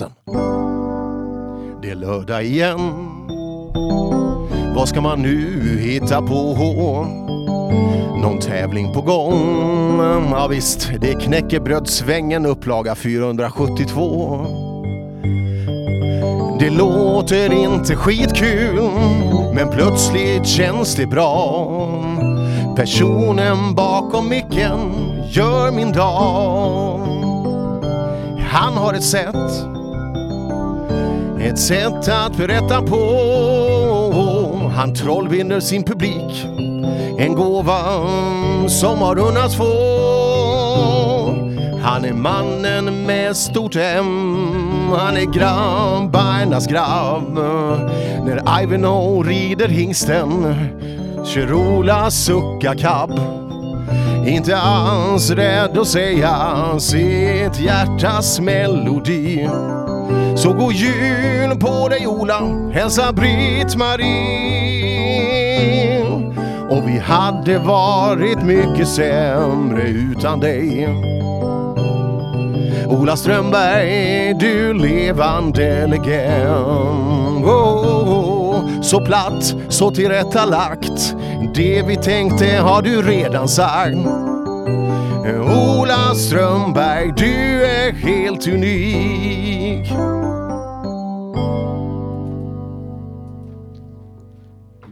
natten. Det är lördag igen. Vad ska man nu hitta på? Någon tävling på gång? Ja visst, det är knäckebrödsvängen upplaga 472. Det låter inte skitkul, men plötsligt känns det bra. Personen bakom micken gör min dag. Han har ett sätt, ett sätt att berätta på. Han trollvinner sin publik, en gåva som har unnats få. Han är mannen med stort M, han är grabbarnas grabb. När Ivanhoe rider hingsten kör Ola sucka cab. Inte alls rädd att säga sitt hjärtas melodi. Så god jul på dig Ola, hälsa Britt-Marie. Och vi hade varit mycket sämre utan dig. Ola Strömberg, du levande legend. Oh, oh, så platt, så tillrättalagt. Det vi tänkte har du redan sagt. Ola Strömberg, du är helt unik.